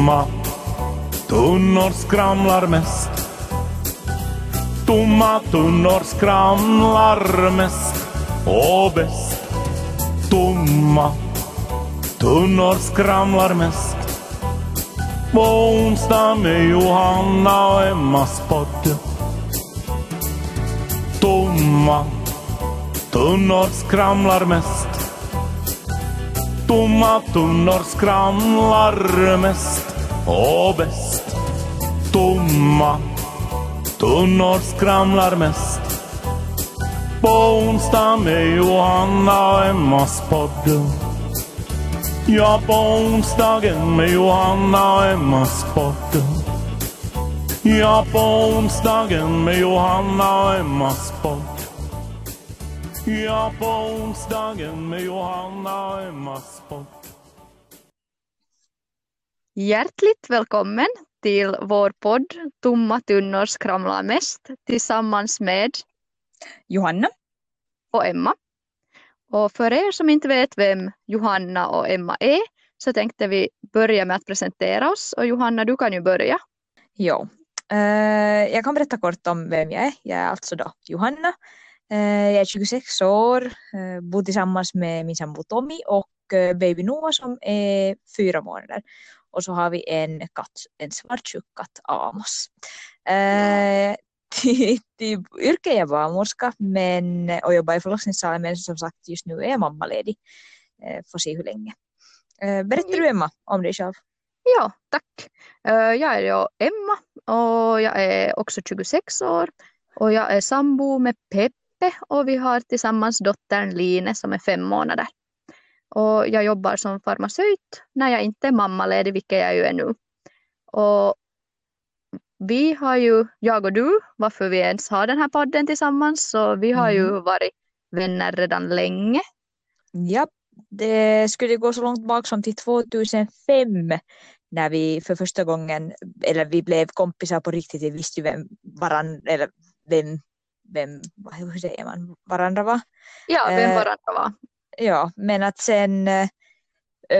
Tomma tunnor skramlar mest. Tomma tunnor skramlar mest och bäst. Tomma tunnor skramlar mest. På onsdag med Johanna och Emmas podd. Tomma tunnor skramlar mest. Tomma tunnor skramlar mest och bäst. Tomma tunnor skramlar mest. På onsdag med Johanna och Emmas podd. Ja, på onsdagen med Johanna och Emmas podd. Ja, på onsdagen med Johanna och Emmas podd. Ja, på onsdagen med Johanna och Emmas podd. Hjärtligt välkommen till vår podd Tomma tunnor skramlar mest tillsammans med Johanna. och Emma. Och för er som inte vet vem Johanna och Emma är så tänkte vi börja med att presentera oss och Johanna du kan ju börja. Jo. Eh, jag kan berätta kort om vem jag är. Jag är alltså då Johanna. Eh, jag är 26 år, eh, bor tillsammans med min sambo Tommy och baby Noah som är fyra månader. Och så har vi en katt, en svartsjuk katt Amos. Till, till yrke är jag barnmorska men, och jobbar i förlossningssalen men som sagt just nu är jag mammaledig. Eh, får se hur länge. Eh, berättar du Emma om dig själv? Ja, tack. Jag är ju Emma och jag är också 26 år och jag är sambo med Peppe och vi har tillsammans dottern Line som är fem månader. Och jag jobbar som farmaceut när jag inte är mammaledig, vilket jag ju är nu. Och vi har ju, jag och du, varför vi ens har den här podden tillsammans, så vi har ju varit vänner redan länge. Ja, det skulle gå så långt bak som till 2005 när vi för första gången, eller vi blev kompisar på riktigt, vi visste ju vem varandra, eller vem, vem, hur säger man, varandra var. Ja, vem Eh, varandra var. Ja, men att sen eh,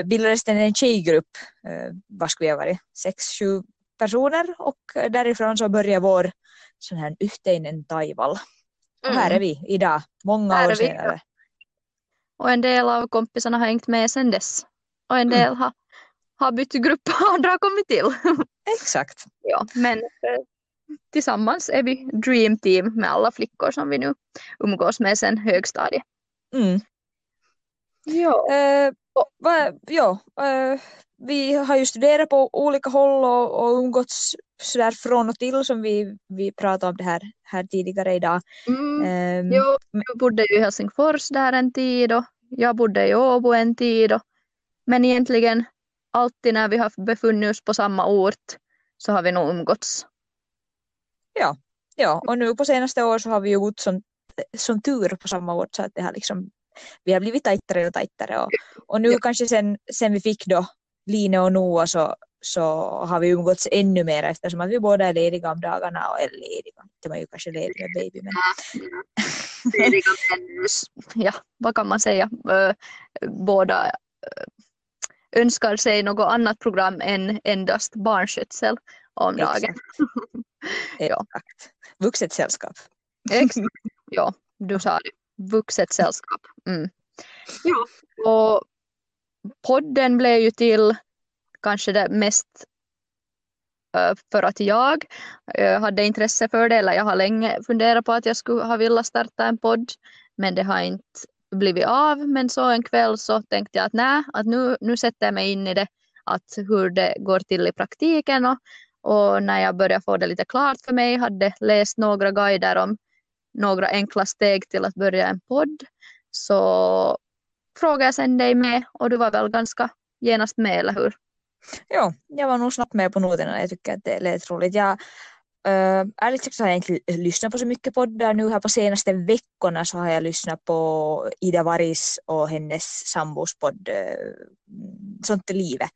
bildades det en tjejgrupp, eh, vad skulle jag varit, sex, sju personer och eh, därifrån så började vår sån här yhteinen taival. Och här Mm. är vi idag, många Här år senare. Och en del av kompisarna har hängt med sedan dess. Och en del har, har bytt grupp och andra har kommit till. Exakt. ja, men eh, tillsammans är vi dream team med alla flickor som vi nu umgås med sedan högstadiet. Mm. Ja. Eh, va, ja, eh, vi har ju studerat på olika håll och, och umgåtts sådär från och till som vi, vi pratade om det här, här tidigare idag. Mm. Ehm, Jo, du bodde ju i Helsingfors där en tid och jag bodde i Åbo en tid. Och, men egentligen alltid när vi har befunnit oss på samma ort så har vi nog umgåtts. Ja, och nu på senaste år så har vi ju gått som, som tur på samma ort så att det har liksom, vi har blivit tajtare och tajtare och, och nu Ja. kanske sen, sen vi fick då Line och Noah så, så har vi umgåtts ännu mer eftersom att vi båda är lediga om dagarna och är lediga, inte man är ju kanske ledig med baby men Lediga. Ja, vad kan man säga? Båda önskar sig något annat program än endast barnskötsel om dagen. exakt. Ja. exakt. Vuxet sällskap. Exakt. Ja, du sa det. Vuxet sällskap. Mm. Ja, och podden blev ju till kanske det mest ö, för att jag ö, hade intresse för det, eller jag har länge funderat på att jag skulle ha velat starta en podd, men det har inte blivit av. Men så en kväll så tänkte jag att nej, att nu, nu sätter jag mig in i det, att hur det går till i praktiken och, och när jag började få det lite klart för mig, hade läst några guider om några enkla steg till att börja en podd, så frågade jag sen dig med och du var väl ganska genast med, eller hur? Ja, jag var nog snabbt med på noterna. Jag tycker att det lät roligt. Jag, äh, ärligt sagt så har jag inte lyssnat på så mycket poddar nu här på senaste veckorna så har jag lyssnat på Ida Varis och hennes sambos podd äh, Sånt är livet.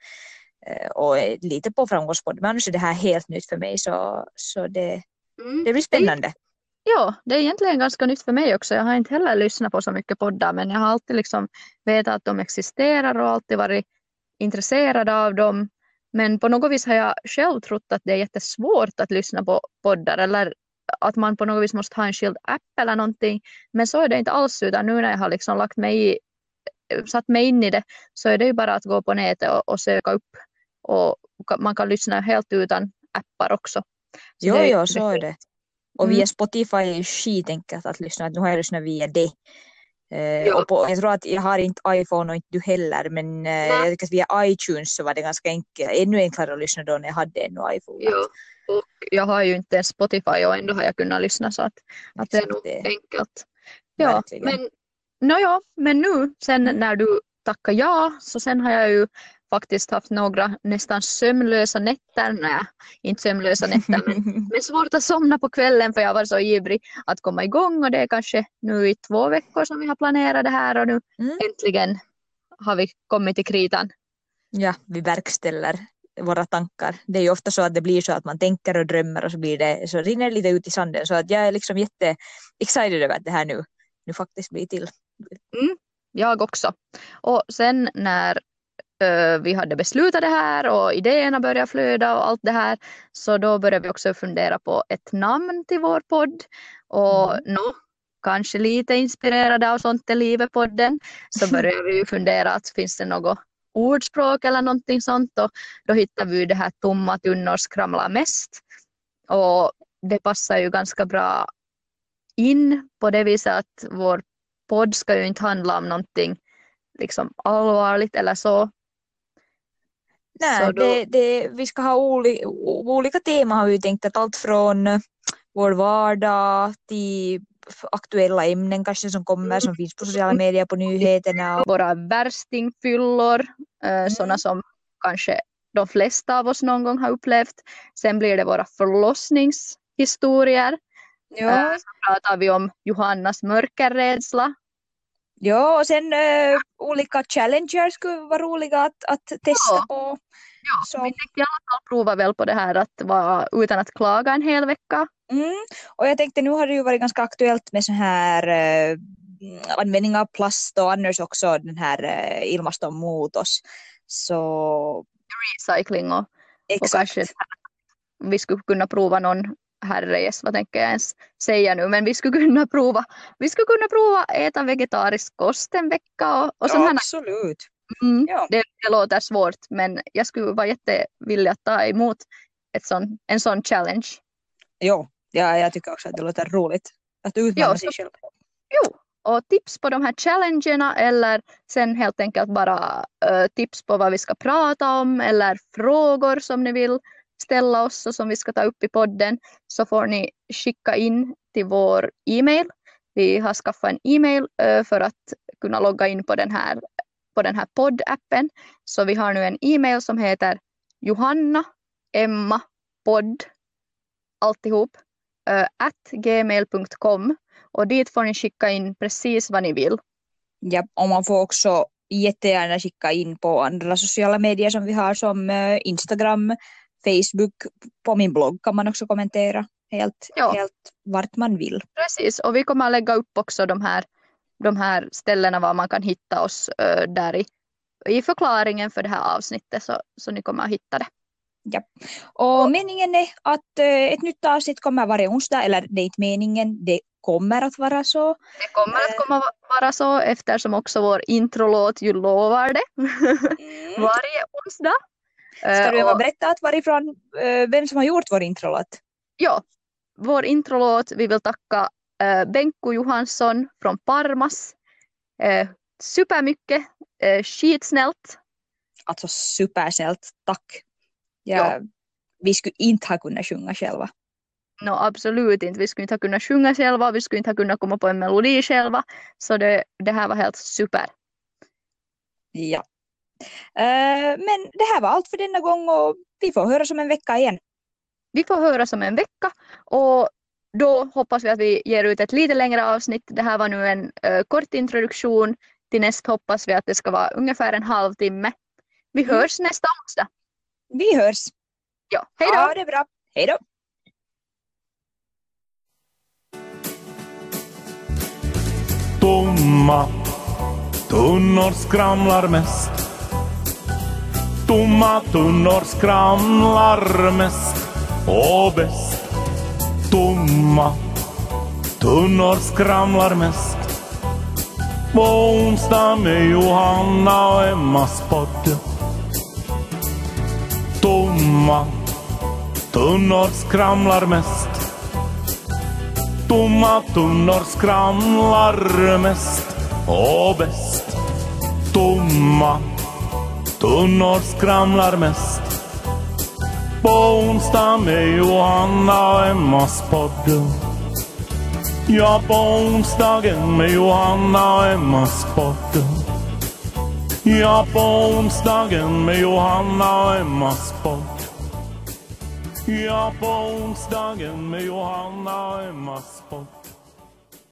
Äh, och lite på framgångspodd. Men annars är det här helt nytt för mig så, så det, det blir spännande. Ja, det är egentligen ganska nytt för mig också. Jag har inte heller lyssnat på så mycket poddar men jag har alltid liksom vetat att de existerar och alltid varit intresserad av dem. Men på något vis har jag själv trott att det är jättesvårt att lyssna på poddar eller att man på något vis måste ha en skild app eller någonting. Men så är det inte alls utan nu när jag har liksom lagt mig i, satt mig in i det så är det ju bara att gå på nätet och, och söka upp och man kan lyssna helt utan appar också. Så jo, det, jo, så är det. Och via mm. Spotify är ju skitenkelt att lyssna. Nu har jag lyssnat via det. Eh, och på, jag tror att jag har inte iPhone och inte du heller men eh, jag tycker att via iTunes så var det ganska enkelt, ännu enklare att lyssna då när jag hade ännu iPhone. Jo. Och jag har ju inte ens Spotify och ändå har jag kunnat lyssna så att, att det är nog det. enkelt. Ja, men, no, ja, men nu sen mm. när du tackar ja så sen har jag ju faktiskt haft några nästan sömnlösa nätter. Nej, inte sömnlösa nätter men, men svårt att somna på kvällen för jag var så ivrig att komma igång och det är kanske nu i två veckor som vi har planerat det här och nu mm. äntligen har vi kommit till kritan. Ja, vi verkställer våra tankar. Det är ju ofta så att det blir så att man tänker och drömmer och så blir det så rinner det lite ut i sanden så att jag är liksom jätte excited över att det här nu, nu faktiskt blir till. Mm, jag också. Och sen när vi hade beslutat det här och idéerna började flöda och allt det här. Så då började vi också fundera på ett namn till vår podd. Och mm. no, kanske lite inspirerade av Sånt är livet-podden så började vi fundera att finns det något ordspråk eller någonting sånt och då hittade vi det här tomma tunnor skramlar mest. Och det passar ju ganska bra in på det viset att vår podd ska ju inte handla om någonting liksom allvarligt eller så Nej, då... det, det, vi ska ha oli, olika teman har vi tänkt att allt från eh, vår vardag till aktuella ämnen kanske som kommer som finns på sociala medier på nyheterna. Våra värstingfyllor, eh, mm. sådana som kanske de flesta av oss någon gång har upplevt. Sen blir det våra förlossningshistorier. Ja. Eh, så pratar vi om Johannas mörkerrädsla Ja, och sen uh, olika challenger skulle vara roliga att, att testa ja. på. Ja, så. vi tänkte i alla fall prova väl på det här att vara utan att klaga en hel vecka. Mm. Och jag tänkte nu har det ju varit ganska aktuellt med så här uh, användning av plast och annars också den här ilmaston mot oss. Så... Recycling och, och kanske vi skulle kunna prova någon herrejes, vad tänker jag ens säga nu, men vi skulle kunna prova, vi skulle kunna prova äta vegetarisk kost en vecka och, och ja, absolut. Mm, ja. det, det, låter svårt, men jag skulle vara jättevillig att ta emot ett sån, en sån challenge. Jo, ja, jag tycker också att det låter roligt att utmana jo, sig själv. Jo, och tips på de här challengerna eller sen helt enkelt bara uh, tips på vad vi ska prata om eller frågor som ni vill ställa oss och som vi ska ta upp i podden så får ni skicka in till vår e-mail. Vi har skaffat en e-mail eh, för att kunna logga in på den här, på den här poddappen. Så vi har nu en e-mail som heter Johanna Emma podd alltihop eh, at gmail.com och dit får ni skicka in precis vad ni vill. Ja, och man får också jättegärna skicka in på andra sociala medier som vi har som eh, Instagram, Facebook, på min blogg kan man också kommentera helt, ja. helt vart man vill. Precis, och vi kommer att lägga upp också de här, de här ställena var man kan hitta oss där i, i förklaringen för det här avsnittet så, så ni kommer att hitta det. Ja. Och, och meningen är att ett nytt avsnitt kommer varje onsdag, eller det är inte meningen, det kommer att vara så. Det kommer att komma vara så eftersom också vår introlåt ju lovar det mm. varje onsdag. Ska du och, berätta att varifrån, eh, vem som har gjort vår introlåt? Ja, vår introlåt, vi vill tacka äh, Benko Johansson från Parmas. Äh, supermycket, äh, skitsnällt. Alltså supersnällt, tack. Ja, Vi skulle inte ha kunnat sjunga själva. No, absolut inte. Vi skulle inte ha kunnat sjunga själva, vi skulle inte ha kunnat komma på en melodi själva. Så det, det här var helt super. Ja, Eh, men det här var allt för denna gång och vi får höra som en vecka igen. Vi får höra som en vecka och då hoppas vi att vi ger ut ett lite längre avsnitt. Det här var nu en uh, kort introduktion. Till näst hoppas vi att det ska vara ungefär en halvtimme. Vi mm. hörs nästa onsdag. Vi hörs. Ja, hej då. Ha det bra. Hej då. Tomma tunnor skramlar mest Tomma tunnor skramlar mest och bäst. Tomma tunnor skramlar mest. På onsdag med Johanna och Emmas podd. Tomma tunnor skramlar mest. Tomma tunnor skramlar mest och bäst. Tomma tunnor skramlar mest. På onsdag med Johanna och Emmas podd. Ja, på onsdagen med Johanna och Emmas podd. Ja, på onsdagen med Johanna och Emmas podd. Ja, på onsdagen med Johanna och Emmas podd.